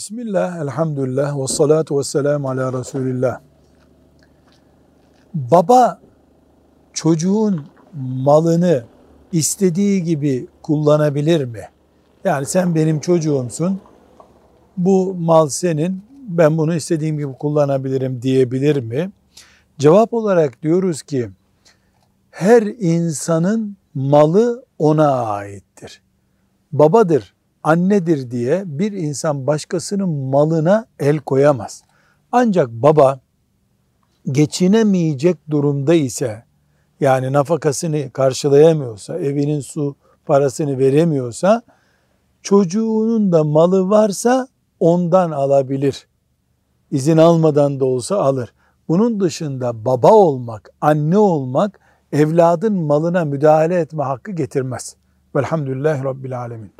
Bismillah, elhamdülillah, ve salatu ve selamu ala Resulillah. Baba çocuğun malını istediği gibi kullanabilir mi? Yani sen benim çocuğumsun, bu mal senin, ben bunu istediğim gibi kullanabilirim diyebilir mi? Cevap olarak diyoruz ki, her insanın malı ona aittir. Babadır, annedir diye bir insan başkasının malına el koyamaz. Ancak baba geçinemeyecek durumda ise yani nafakasını karşılayamıyorsa, evinin su parasını veremiyorsa çocuğunun da malı varsa ondan alabilir. İzin almadan da olsa alır. Bunun dışında baba olmak, anne olmak evladın malına müdahale etme hakkı getirmez. Velhamdülillahi Rabbil Alemin.